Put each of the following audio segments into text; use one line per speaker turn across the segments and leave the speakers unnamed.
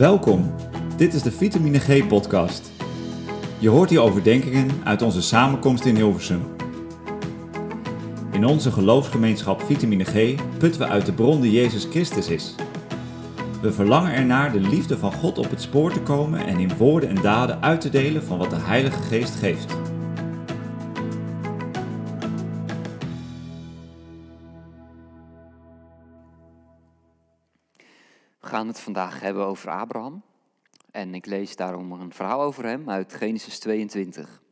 Welkom, dit is de Vitamine G podcast. Je hoort hier overdenkingen uit onze samenkomst in Hilversum. In onze geloofsgemeenschap Vitamine G putten we uit de bron die Jezus Christus is. We verlangen ernaar de liefde van God op het spoor te komen en in woorden en daden uit te delen van wat de Heilige Geest geeft.
Gaan het vandaag hebben over Abraham. En ik lees daarom een verhaal over hem uit Genesis 22.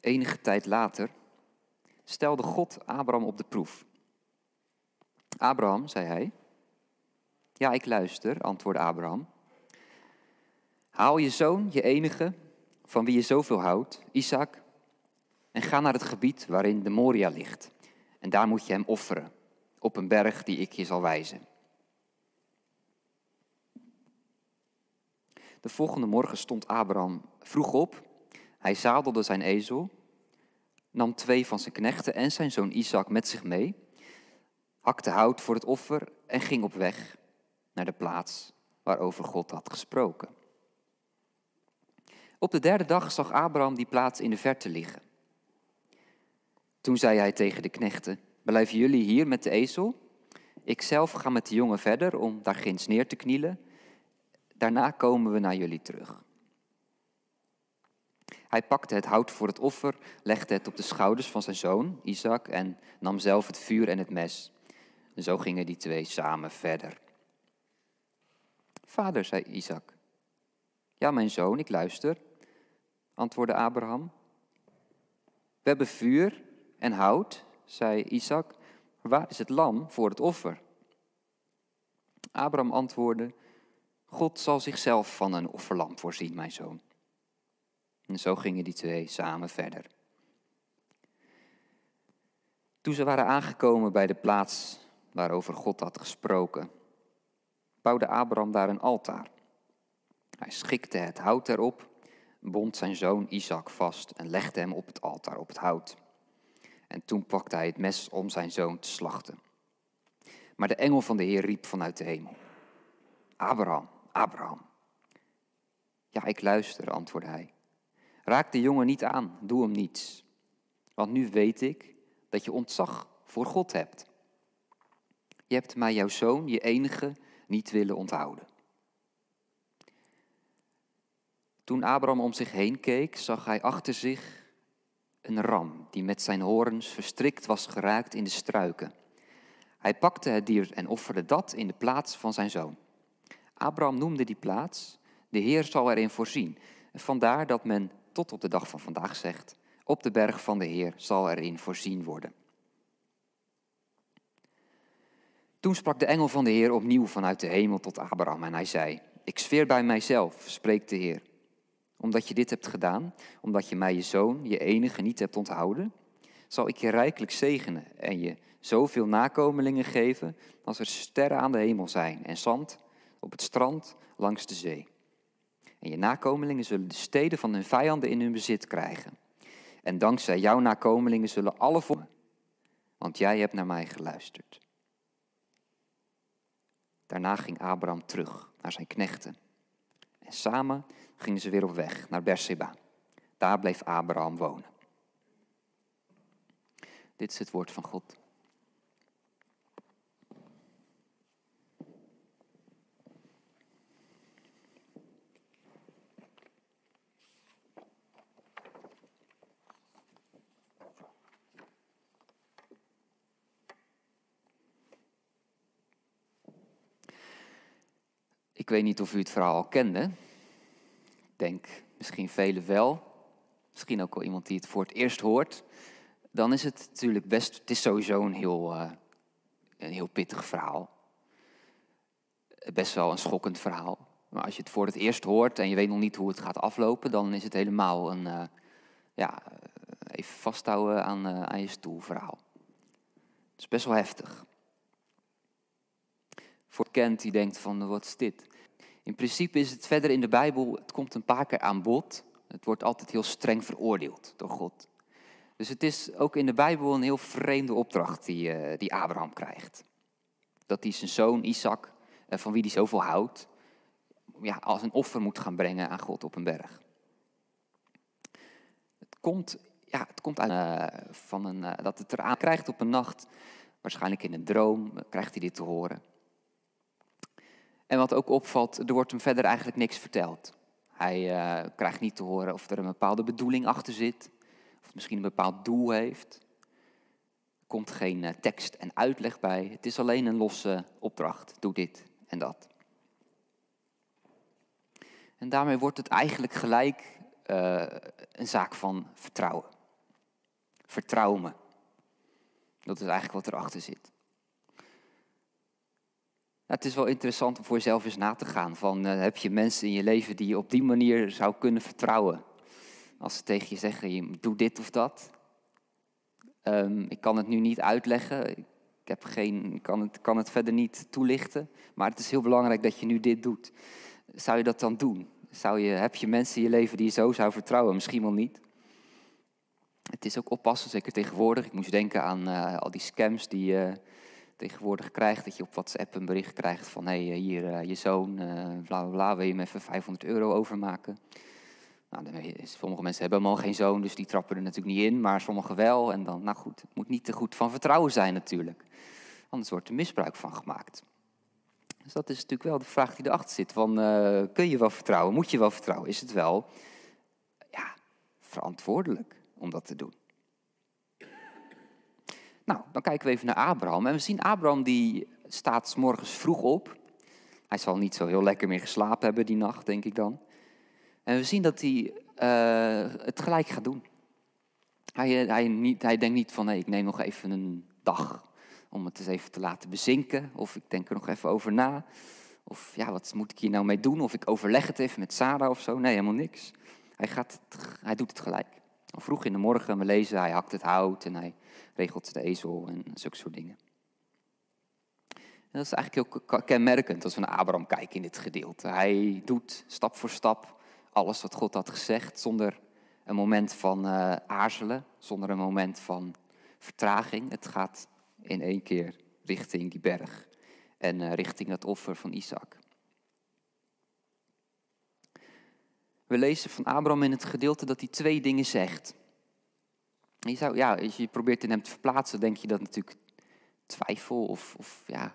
Enige tijd later stelde God Abraham op de proef. Abraham, zei hij. Ja, ik luister, antwoordde Abraham. Haal je zoon, je enige, van wie je zoveel houdt, Isaac, en ga naar het gebied waarin de Moria ligt. En daar moet je hem offeren, op een berg die ik je zal wijzen. De volgende morgen stond Abraham vroeg op. Hij zadelde zijn ezel, nam twee van zijn knechten en zijn zoon Isaac met zich mee, hakte hout voor het offer en ging op weg naar de plaats waarover God had gesproken. Op de derde dag zag Abraham die plaats in de verte liggen. Toen zei hij tegen de knechten: Blijven jullie hier met de ezel? Ik zelf ga met de jongen verder om daar ginds neer te knielen. Daarna komen we naar jullie terug. Hij pakte het hout voor het offer, legde het op de schouders van zijn zoon, Isaac, en nam zelf het vuur en het mes. Zo gingen die twee samen verder. Vader, zei Isaac. Ja, mijn zoon, ik luister, antwoordde Abraham. We hebben vuur en hout, zei Isaac. Waar is het lam voor het offer? Abraham antwoordde: God zal zichzelf van een offerlam voorzien, mijn zoon. En zo gingen die twee samen verder. Toen ze waren aangekomen bij de plaats waarover God had gesproken, bouwde Abraham daar een altaar. Hij schikte het hout erop, bond zijn zoon Isaac vast en legde hem op het altaar op het hout. En toen pakte hij het mes om zijn zoon te slachten. Maar de engel van de Heer riep vanuit de hemel: Abraham, Abraham. Ja, ik luister, antwoordde hij. Raak de jongen niet aan, doe hem niets. Want nu weet ik dat je ontzag voor God hebt. Je hebt mij jouw zoon, je enige, niet willen onthouden. Toen Abraham om zich heen keek, zag hij achter zich een ram die met zijn horens verstrikt was geraakt in de struiken. Hij pakte het dier en offerde dat in de plaats van zijn zoon. Abraham noemde die plaats, de Heer zal erin voorzien. Vandaar dat men tot op de dag van vandaag zegt, op de berg van de Heer zal erin voorzien worden. Toen sprak de engel van de Heer opnieuw vanuit de hemel tot Abraham en hij zei, ik zweer bij mijzelf, spreekt de Heer, omdat je dit hebt gedaan, omdat je mij je zoon, je enige, niet hebt onthouden, zal ik je rijkelijk zegenen en je zoveel nakomelingen geven als er sterren aan de hemel zijn en zand op het strand langs de zee. En je nakomelingen zullen de steden van hun vijanden in hun bezit krijgen. En dankzij jouw nakomelingen zullen alle volken, want jij hebt naar mij geluisterd. Daarna ging Abraham terug naar zijn knechten. En samen gingen ze weer op weg naar Berseba. Daar bleef Abraham wonen. Dit is het woord van God. Ik weet niet of u het verhaal al kende. Denk misschien velen wel. Misschien ook wel iemand die het voor het eerst hoort. Dan is het natuurlijk best, het is sowieso een heel, uh, een heel pittig verhaal. Best wel een schokkend verhaal. Maar als je het voor het eerst hoort en je weet nog niet hoe het gaat aflopen, dan is het helemaal een, uh, ja, even vasthouden aan, aan je stoel verhaal. Het is best wel heftig. Voor kent die denkt van, wat is dit? In principe is het verder in de Bijbel, het komt een paar keer aan bod. Het wordt altijd heel streng veroordeeld door God. Dus het is ook in de Bijbel een heel vreemde opdracht die, uh, die Abraham krijgt. Dat hij zijn zoon Isaac, uh, van wie hij zoveel houdt, ja, als een offer moet gaan brengen aan God op een berg. Het komt, ja, het komt uit uh, van een, dat het eraan krijgt op een nacht, waarschijnlijk in een droom, krijgt hij dit te horen. En wat ook opvalt, er wordt hem verder eigenlijk niks verteld. Hij krijgt niet te horen of er een bepaalde bedoeling achter zit of misschien een bepaald doel heeft. Er komt geen eh, tekst en uitleg bij. Het is alleen een losse opdracht. Doe dit en dat. En daarmee wordt het eigenlijk gelijk uh, een zaak van vertrouwen. Vertrouw me. Dat is eigenlijk wat erachter zit. Nou, het is wel interessant om voor jezelf eens na te gaan. Van, uh, heb je mensen in je leven die je op die manier zou kunnen vertrouwen? Als ze tegen je zeggen, je doe dit of dat. Um, ik kan het nu niet uitleggen. Ik heb geen, kan, het, kan het verder niet toelichten. Maar het is heel belangrijk dat je nu dit doet. Zou je dat dan doen? Zou je, heb je mensen in je leven die je zo zou vertrouwen? Misschien wel niet. Het is ook oppassen, zeker tegenwoordig. Ik moest denken aan uh, al die scams die je tegenwoordig krijgt. Dat je op WhatsApp een bericht krijgt van... hé, hey, hier, uh, je zoon, uh, bla, bla, bla, wil je hem even 500 euro overmaken? Nou, sommige mensen hebben helemaal geen zoon, dus die trappen er natuurlijk niet in, maar sommigen wel. En dan, nou goed, het moet niet te goed van vertrouwen zijn natuurlijk. Anders wordt er misbruik van gemaakt. Dus dat is natuurlijk wel de vraag die erachter zit. Van, kun je wel vertrouwen? Moet je wel vertrouwen? Is het wel ja, verantwoordelijk om dat te doen? Nou, dan kijken we even naar Abraham. En we zien Abraham die staat s morgens vroeg op. Hij zal niet zo heel lekker meer geslapen hebben die nacht, denk ik dan. En we zien dat hij uh, het gelijk gaat doen. Hij, hij, niet, hij denkt niet van, ik neem nog even een dag om het eens even te laten bezinken. Of ik denk er nog even over na. Of ja, wat moet ik hier nou mee doen? Of ik overleg het even met Sarah of zo. Nee, helemaal niks. Hij, gaat hij doet het gelijk. Vroeg in de morgen, we lezen, hij hakt het hout en hij regelt de ezel en zulke soort dingen. En dat is eigenlijk heel kenmerkend als we naar Abraham kijken in dit gedeelte. Hij doet stap voor stap alles wat God had gezegd, zonder een moment van uh, aarzelen, zonder een moment van vertraging. Het gaat in één keer richting die berg en uh, richting dat offer van Isaac. We lezen van Abraham in het gedeelte dat hij twee dingen zegt. Je zou, ja, als je probeert in hem te verplaatsen, denk je dat natuurlijk twijfel of, of ja,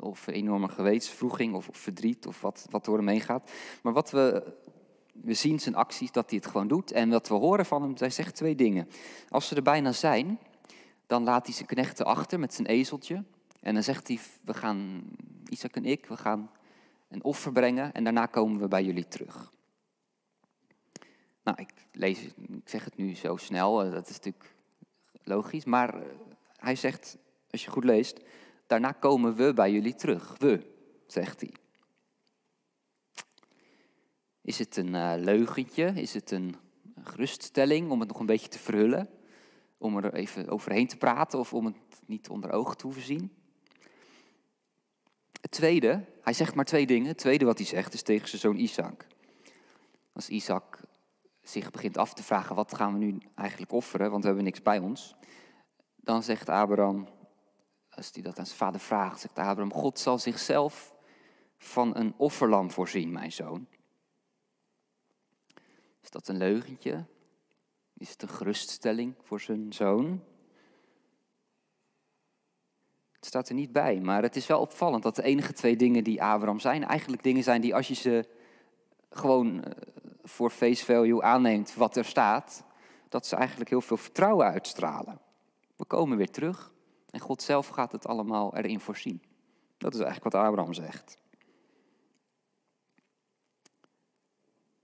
of enorme gewetensvroeging of, of verdriet of wat, wat door hem heen gaat. Maar wat we we zien zijn acties dat hij het gewoon doet. En wat we horen van hem, hij zegt twee dingen. Als ze er bijna zijn, dan laat hij zijn knechten achter met zijn ezeltje. En dan zegt hij, we gaan, Isaac en ik, we gaan een offer brengen en daarna komen we bij jullie terug. Nou, ik, lees, ik zeg het nu zo snel, eh, dat is natuurlijk logisch. Maar eh, hij zegt, als je goed leest, daarna komen we bij jullie terug. We, zegt hij. Is het een uh, leugentje? Is het een geruststelling om het nog een beetje te verhullen? Om er even overheen te praten of om het niet onder ogen te hoeven zien? Het tweede, hij zegt maar twee dingen. Het tweede wat hij zegt is tegen zijn zoon Isaac. Als Isaac zich begint af te vragen, wat gaan we nu eigenlijk offeren, want we hebben niks bij ons. Dan zegt Abraham, als hij dat aan zijn vader vraagt, zegt Abraham, God zal zichzelf van een offerlam voorzien, mijn zoon. Is dat een leugentje? Is het een geruststelling voor zijn zoon? Het staat er niet bij, maar het is wel opvallend dat de enige twee dingen die Abraham zijn, eigenlijk dingen zijn die als je ze gewoon eh, voor face value aanneemt wat er staat, dat ze eigenlijk heel veel vertrouwen uitstralen. We komen weer terug en God zelf gaat het allemaal erin voorzien. Dat is eigenlijk wat Abraham zegt.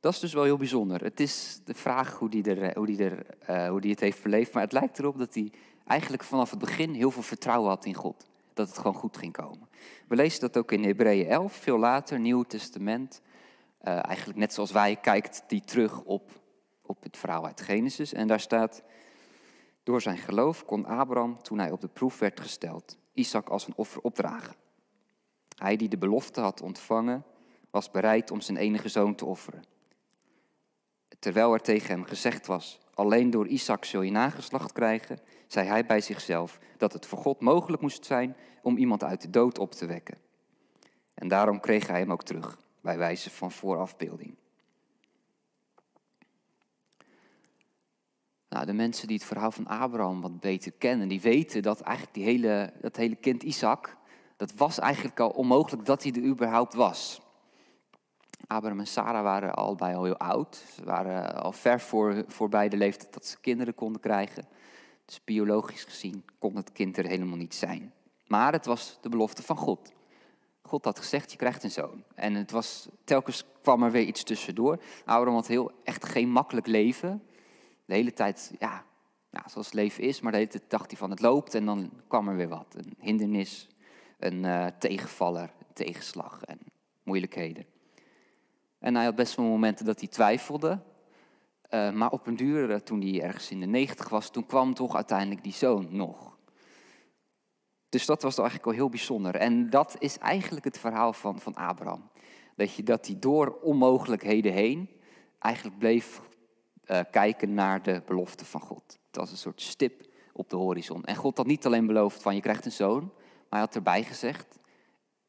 Dat is dus wel heel bijzonder. Het is de vraag hoe die, er, eh, hoe die, er, uh, hoe die het heeft verleefd. Maar het lijkt erop dat hij eigenlijk vanaf het begin heel veel vertrouwen had in God. Dat het gewoon goed ging komen. We lezen dat ook in Hebreeën 11, veel later, Nieuw Testament. Uh, eigenlijk net zoals wij kijkt die terug op, op het verhaal uit Genesis. En daar staat, door zijn geloof kon Abraham, toen hij op de proef werd gesteld, Isaac als een offer opdragen. Hij die de belofte had ontvangen, was bereid om zijn enige zoon te offeren terwijl er tegen hem gezegd was, Alleen door Isaac zul je nageslacht krijgen, zei hij bij zichzelf dat het voor God mogelijk moest zijn om iemand uit de dood op te wekken. En daarom kreeg hij hem ook terug, bij wijze van voorafbeelding. Nou, de mensen die het verhaal van Abraham wat beter kennen, die weten dat eigenlijk die hele, dat hele kind Isaac, dat was eigenlijk al onmogelijk dat hij er überhaupt was. Abraham en Sarah waren allebei al heel oud. Ze waren al ver voor, voorbij de leeftijd dat ze kinderen konden krijgen. Dus biologisch gezien kon het kind er helemaal niet zijn. Maar het was de belofte van God. God had gezegd, je krijgt een zoon. En het was, telkens kwam er weer iets tussendoor. Abraham had heel, echt geen makkelijk leven. De hele tijd, ja, zoals het leven is. Maar de hele tijd dacht hij van het loopt en dan kwam er weer wat. Een hindernis, een uh, tegenvaller, een tegenslag en moeilijkheden. En hij had best wel momenten dat hij twijfelde. Uh, maar op een duur, eh, toen hij ergens in de negentig was, toen kwam toch uiteindelijk die zoon nog. Dus dat was eigenlijk al heel bijzonder. En dat is eigenlijk het verhaal van, van Abraham. Dat, je, dat hij door onmogelijkheden heen eigenlijk bleef uh, kijken naar de belofte van God. Het was een soort stip op de horizon. En God had niet alleen beloofd van je krijgt een zoon, maar hij had erbij gezegd,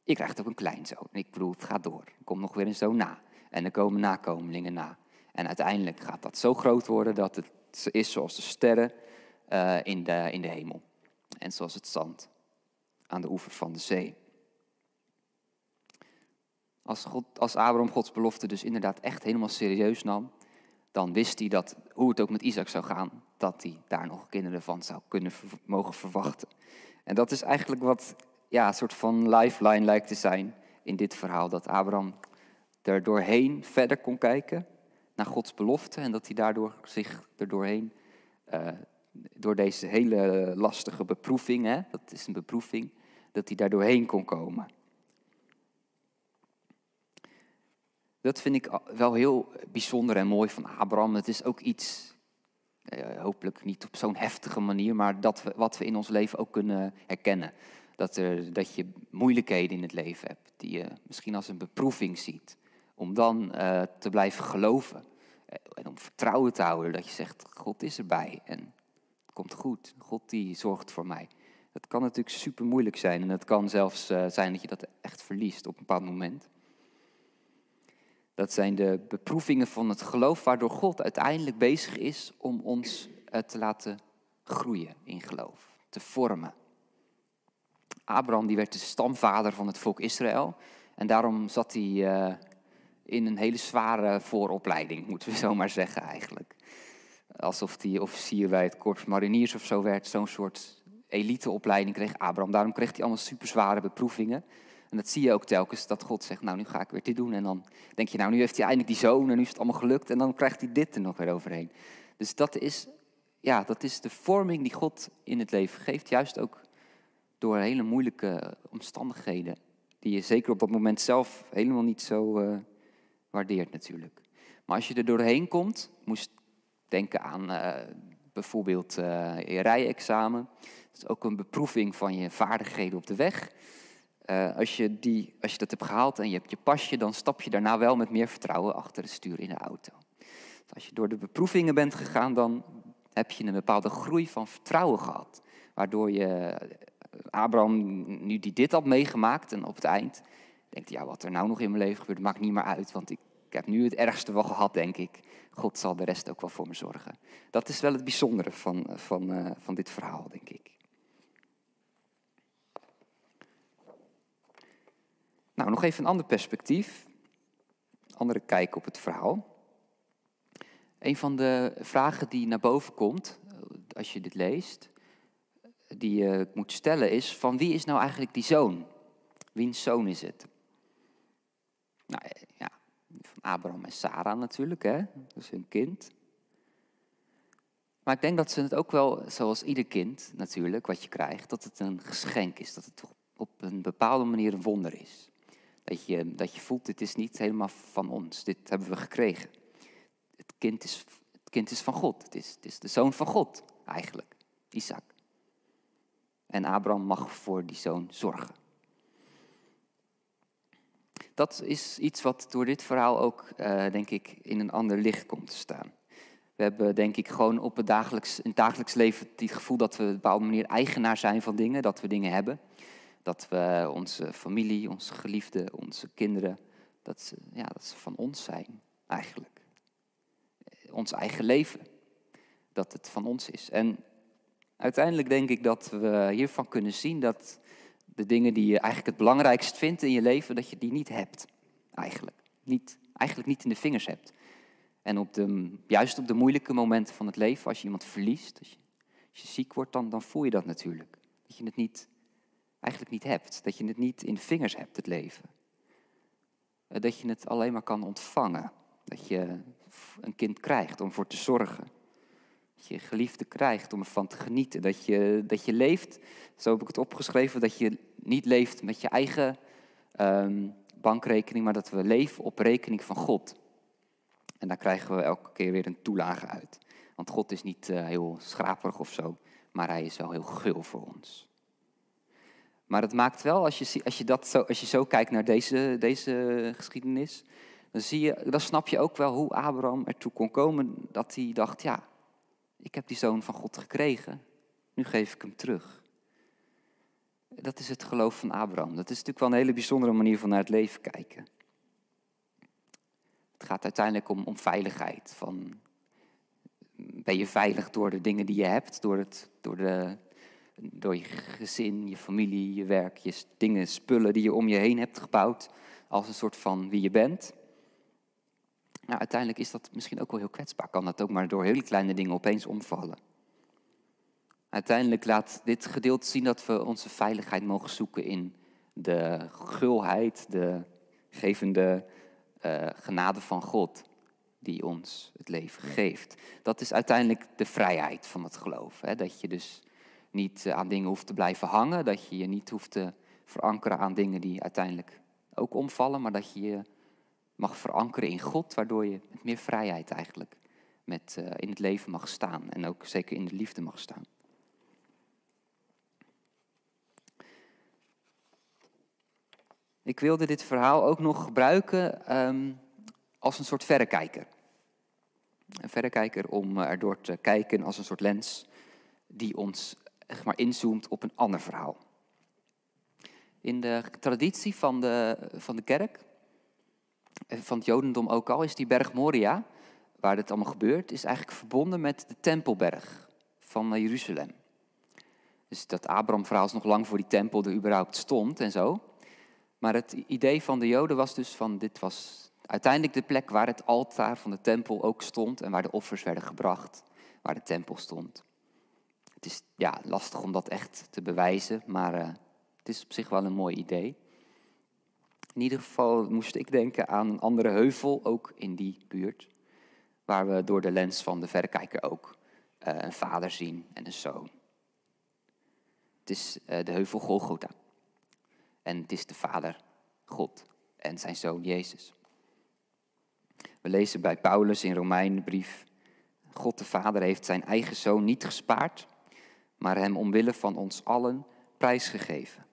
je krijgt ook een kleinzoon. Ik bedoel, het gaat door. Er komt nog weer een zoon na. En er komen nakomelingen na. En uiteindelijk gaat dat zo groot worden dat het is zoals de sterren uh, in, de, in de hemel. En zoals het zand aan de oever van de zee. Als, God, als Abraham Gods belofte dus inderdaad echt helemaal serieus nam, dan wist hij dat, hoe het ook met Isaac zou gaan, dat hij daar nog kinderen van zou kunnen mogen verwachten. En dat is eigenlijk wat ja, een soort van lifeline lijkt te zijn in dit verhaal. Dat Abraham er doorheen verder kon kijken naar Gods belofte en dat hij daardoor zich er doorheen, uh, door deze hele lastige beproeving, hè, dat is een beproeving, dat hij daar doorheen kon komen. Dat vind ik wel heel bijzonder en mooi van Abraham. Het is ook iets, uh, hopelijk niet op zo'n heftige manier, maar dat we, wat we in ons leven ook kunnen herkennen. Dat, er, dat je moeilijkheden in het leven hebt, die je misschien als een beproeving ziet om dan uh, te blijven geloven. Eh, en om vertrouwen te houden dat je zegt, God is erbij en het komt goed. God die zorgt voor mij. Dat kan natuurlijk super moeilijk zijn en het kan zelfs uh, zijn dat je dat echt verliest op een bepaald moment. Dat zijn de beproevingen van het geloof waardoor God uiteindelijk bezig is om ons uh, te laten groeien in geloof, te vormen. Abraham die werd de stamvader van het volk Israël en daarom zat hij uh, in een hele zware vooropleiding, moeten we zo maar zeggen eigenlijk. Alsof hij officier bij het Korps Mariniers of zo werd, zo'n soort eliteopleiding kreeg Abraham. Daarom kreeg hij allemaal super zware beproevingen. En dat zie je ook telkens, dat God zegt, nou nu ga ik weer dit doen. En dan denk je, nou nu heeft hij eindelijk die zoon en nu is het allemaal gelukt. En dan krijgt hij dit er nog weer overheen. Dus dat is, ja, dat is de vorming die God in het leven geeft. Juist ook door hele moeilijke omstandigheden. Die je zeker op dat moment zelf helemaal niet zo... Uh, waardeert natuurlijk. Maar als je er doorheen komt, moest denken aan uh, bijvoorbeeld uh, je rijexamen. Dat is ook een beproeving van je vaardigheden op de weg. Uh, als, je die, als je dat hebt gehaald en je hebt je pasje, dan stap je daarna wel met meer vertrouwen achter het stuur in de auto. Dus als je door de beproevingen bent gegaan, dan heb je een bepaalde groei van vertrouwen gehad. Waardoor je, Abraham, nu die dit had meegemaakt en op het eind, denkt, ja, wat er nou nog in mijn leven gebeurt, maakt niet meer uit, want ik heb nu het ergste wel gehad, denk ik. God zal de rest ook wel voor me zorgen. Dat is wel het bijzondere van, van, uh, van dit verhaal, denk ik. Nou, nog even een ander perspectief. Andere kijk op het verhaal. Een van de vragen die naar boven komt, als je dit leest, die je moet stellen is, van wie is nou eigenlijk die zoon? Wiens zoon is het? Nou ja, van Abraham en Sarah natuurlijk, hè? is hun kind. Maar ik denk dat ze het ook wel, zoals ieder kind natuurlijk, wat je krijgt, dat het een geschenk is. Dat het op een bepaalde manier een wonder is. Dat je, dat je voelt, dit is niet helemaal van ons, dit hebben we gekregen. Het kind is, het kind is van God, het is, het is de zoon van God eigenlijk, Isaac. En Abraham mag voor die zoon zorgen dat is iets wat door dit verhaal ook, uh, denk ik, in een ander licht komt te staan. We hebben denk ik gewoon op het dagelijks, in het dagelijks leven het gevoel dat we op een bepaalde manier eigenaar zijn van dingen, dat we dingen hebben. Dat we onze familie, onze geliefden, onze kinderen, dat ze, ja, dat ze van ons zijn eigenlijk. Ons eigen leven, dat het van ons is. En uiteindelijk denk ik dat we hiervan kunnen zien dat de dingen die je eigenlijk het belangrijkst vindt in je leven, dat je die niet hebt. Eigenlijk. Niet, eigenlijk niet in de vingers hebt. En op de, juist op de moeilijke momenten van het leven, als je iemand verliest, als je, als je ziek wordt, dan, dan voel je dat natuurlijk. Dat je het niet, eigenlijk niet hebt. Dat je het niet in de vingers hebt, het leven. Eh, dat je het alleen maar kan ontvangen. Dat je een kind krijgt om voor te zorgen. Je geliefde krijgt om ervan te genieten. Dat je, dat je leeft, zo heb ik het opgeschreven, dat je niet leeft met je eigen um, bankrekening, maar dat we leven op rekening van God. En daar krijgen we elke keer weer een toelage uit. Want God is niet uh, heel schraperig of zo, maar hij is wel heel gul voor ons. Maar het maakt wel, als je, als je, dat zo, als je zo kijkt naar deze, deze geschiedenis, dan, zie je, dan snap je ook wel hoe Abraham ertoe kon komen dat hij dacht, ja, ik heb die zoon van God gekregen, nu geef ik hem terug. Dat is het geloof van Abraham. Dat is natuurlijk wel een hele bijzondere manier van naar het leven kijken. Het gaat uiteindelijk om, om veiligheid. Van, ben je veilig door de dingen die je hebt, door, het, door, de, door je gezin, je familie, je werk, je dingen, spullen die je om je heen hebt gebouwd, als een soort van wie je bent. Nou, uiteindelijk is dat misschien ook wel heel kwetsbaar. Kan dat ook maar door hele kleine dingen opeens omvallen. Uiteindelijk laat dit gedeelte zien dat we onze veiligheid mogen zoeken in de gulheid, de gevende uh, genade van God die ons het leven geeft. Dat is uiteindelijk de vrijheid van het geloof. Hè? Dat je dus niet eh, aan dingen hoeft te blijven hangen, dat je je niet hoeft te verankeren aan dingen die uiteindelijk ook omvallen, maar dat je je mag verankeren in God, waardoor je met meer vrijheid eigenlijk met, uh, in het leven mag staan en ook zeker in de liefde mag staan. Ik wilde dit verhaal ook nog gebruiken um, als een soort verrekijker. Een verrekijker om eh, erdoor te kijken als een soort lens die ons zeg maar, inzoomt op een ander verhaal. In de traditie van de, van de kerk, eh, van het Jodendom ook al, is die berg Moria, waar dit allemaal gebeurt, is eigenlijk verbonden met de Tempelberg van eh, Jeruzalem. Dus dat Abraham-verhaal is nog lang voor die tempel er überhaupt stond en zo. Maar het idee van de Joden was dus van dit was uiteindelijk de plek waar het altaar van de tempel ook stond en waar de offers werden gebracht, waar de tempel stond. Het is ja, lastig om dat echt te bewijzen, maar uh, het is op zich wel een mooi idee. In ieder geval moest ik denken aan een andere heuvel, ook in die buurt, waar we door de lens van de verrekijker ook uh, een vader zien en een zoon. Het is uh, de heuvel Golgotha. En het is de Vader, God en zijn Zoon Jezus. We lezen bij Paulus in Romeinenbrief, God de Vader heeft zijn eigen Zoon niet gespaard, maar hem omwille van ons allen prijsgegeven.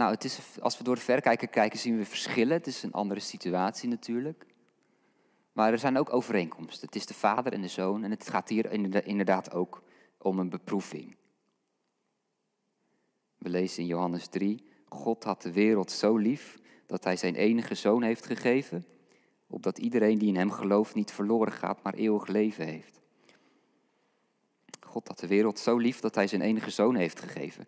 Nou, het is, als we door de verrekijker kijken, zien we verschillen. Het is een andere situatie natuurlijk. Maar er zijn ook overeenkomsten. Het is de vader en de zoon. En het gaat hier inderdaad ook om een beproeving. We lezen in Johannes 3, God had de wereld zo lief dat hij zijn enige zoon heeft gegeven, opdat iedereen die in hem gelooft niet verloren gaat, maar eeuwig leven heeft. God had de wereld zo lief dat hij zijn enige zoon heeft gegeven.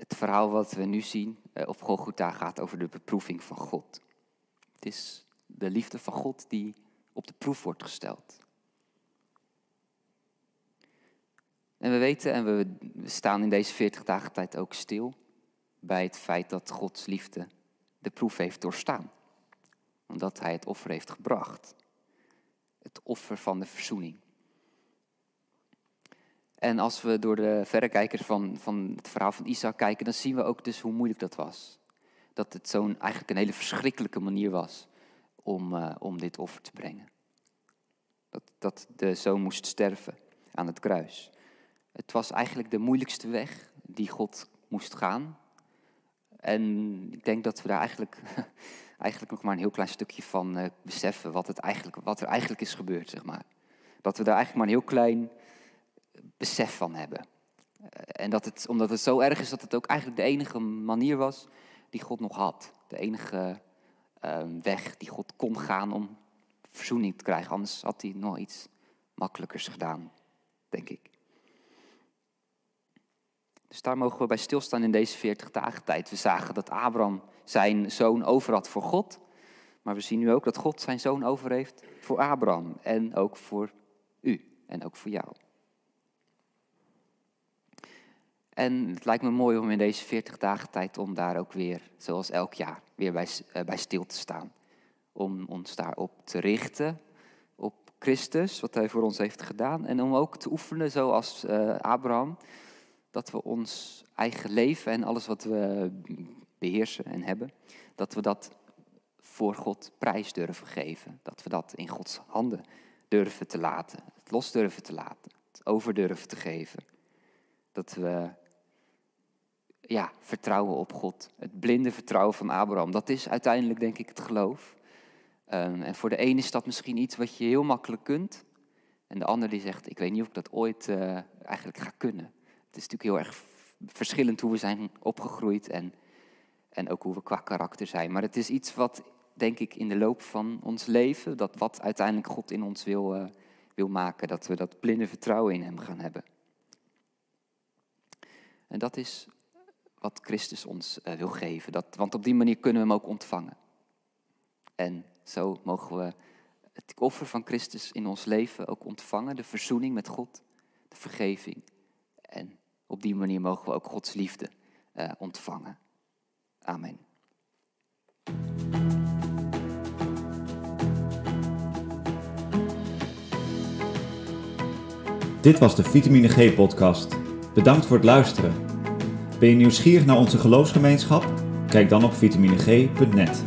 Het verhaal wat we nu zien eh, op Golgotha gaat over de beproeving van God. Het is de liefde van God die op de proef wordt gesteld. En we weten en we, staan in deze 40 dagen tijd ook stil bij het feit dat Gods liefde de proef heeft doorstaan. Omdat Hij het offer heeft gebracht. Het offer van de verzoening. En als we door de verrekijkers van, van het verhaal van Isaac kijken, dan zien we ook dus hoe moeilijk dat was. Dat het zo'n eigenlijk een hele verschrikkelijke manier was om, uh, om dit offer te brengen. Dat, dat de zoon moest sterven aan het kruis. Het was eigenlijk de moeilijkste weg die God moest gaan. En ik denk dat we daar eigenlijk eigenlijk nog maar een heel klein stukje van uh, beseffen wat, het eigenlijk, wat er eigenlijk is gebeurd, zeg maar. Dat we daar eigenlijk maar een heel klein besef van hebben. en dat het, omdat het zo erg is dat het ook eigenlijk de enige manier was die God nog had. De enige ehm, weg die God kon gaan om verzoening te krijgen. Anders had hij nog iets makkelijkers gedaan, denk ik. Dus daar mogen we bij stilstaan in deze 40 dagen tijd. We zagen dat Abraham zijn zoon over had voor God. Maar we zien nu ook dat God zijn zoon over heeft voor Abraham. En ook voor u. En ook voor jou. En het lijkt me mooi om in deze 40 dagen tijd om daar ook weer, zoals elk jaar, weer bij, eh, bij stil te staan. Om ons daarop te richten, op Christus, wat hij voor ons heeft gedaan. En om ook te oefenen, zoals uh, Abraham, dat we ons eigen leven en alles wat we beheersen en hebben, dat we dat voor God prijs durven geven. Dat we dat in Gods handen durven te laten, het los durven te laten, het over durven te geven. Dat we ja, vertrouwen op God. Het blinde vertrouwen van Abraham. Dat is uiteindelijk denk ik het geloof. Um, en voor de een is dat misschien iets wat je heel makkelijk kunt. En de ander die zegt, ik weet niet of ik dat ooit uh, eigenlijk ga kunnen. Het is natuurlijk heel erg verschillend hoe we zijn opgegroeid en, en ook hoe we qua karakter zijn. Maar het is iets wat, denk ik, in de loop van ons leven, dat wat uiteindelijk God in ons wil, uh, wil maken. Dat we dat blinde vertrouwen in Hem gaan hebben. En dat is wat Christus ons uh, wil geven. Dat, want op die manier kunnen we hem ook ontvangen. En zo mogen we het offer van Christus in ons leven ook ontvangen. De verzoening met God, de vergeving. En op die manier mogen we ook Gods liefde uh, ontvangen. Amen.
Dit was de Vitamine G podcast. Bedankt voor het luisteren. Ben je nieuwsgierig naar onze geloofsgemeenschap? Kijk dan op vitamineg.net.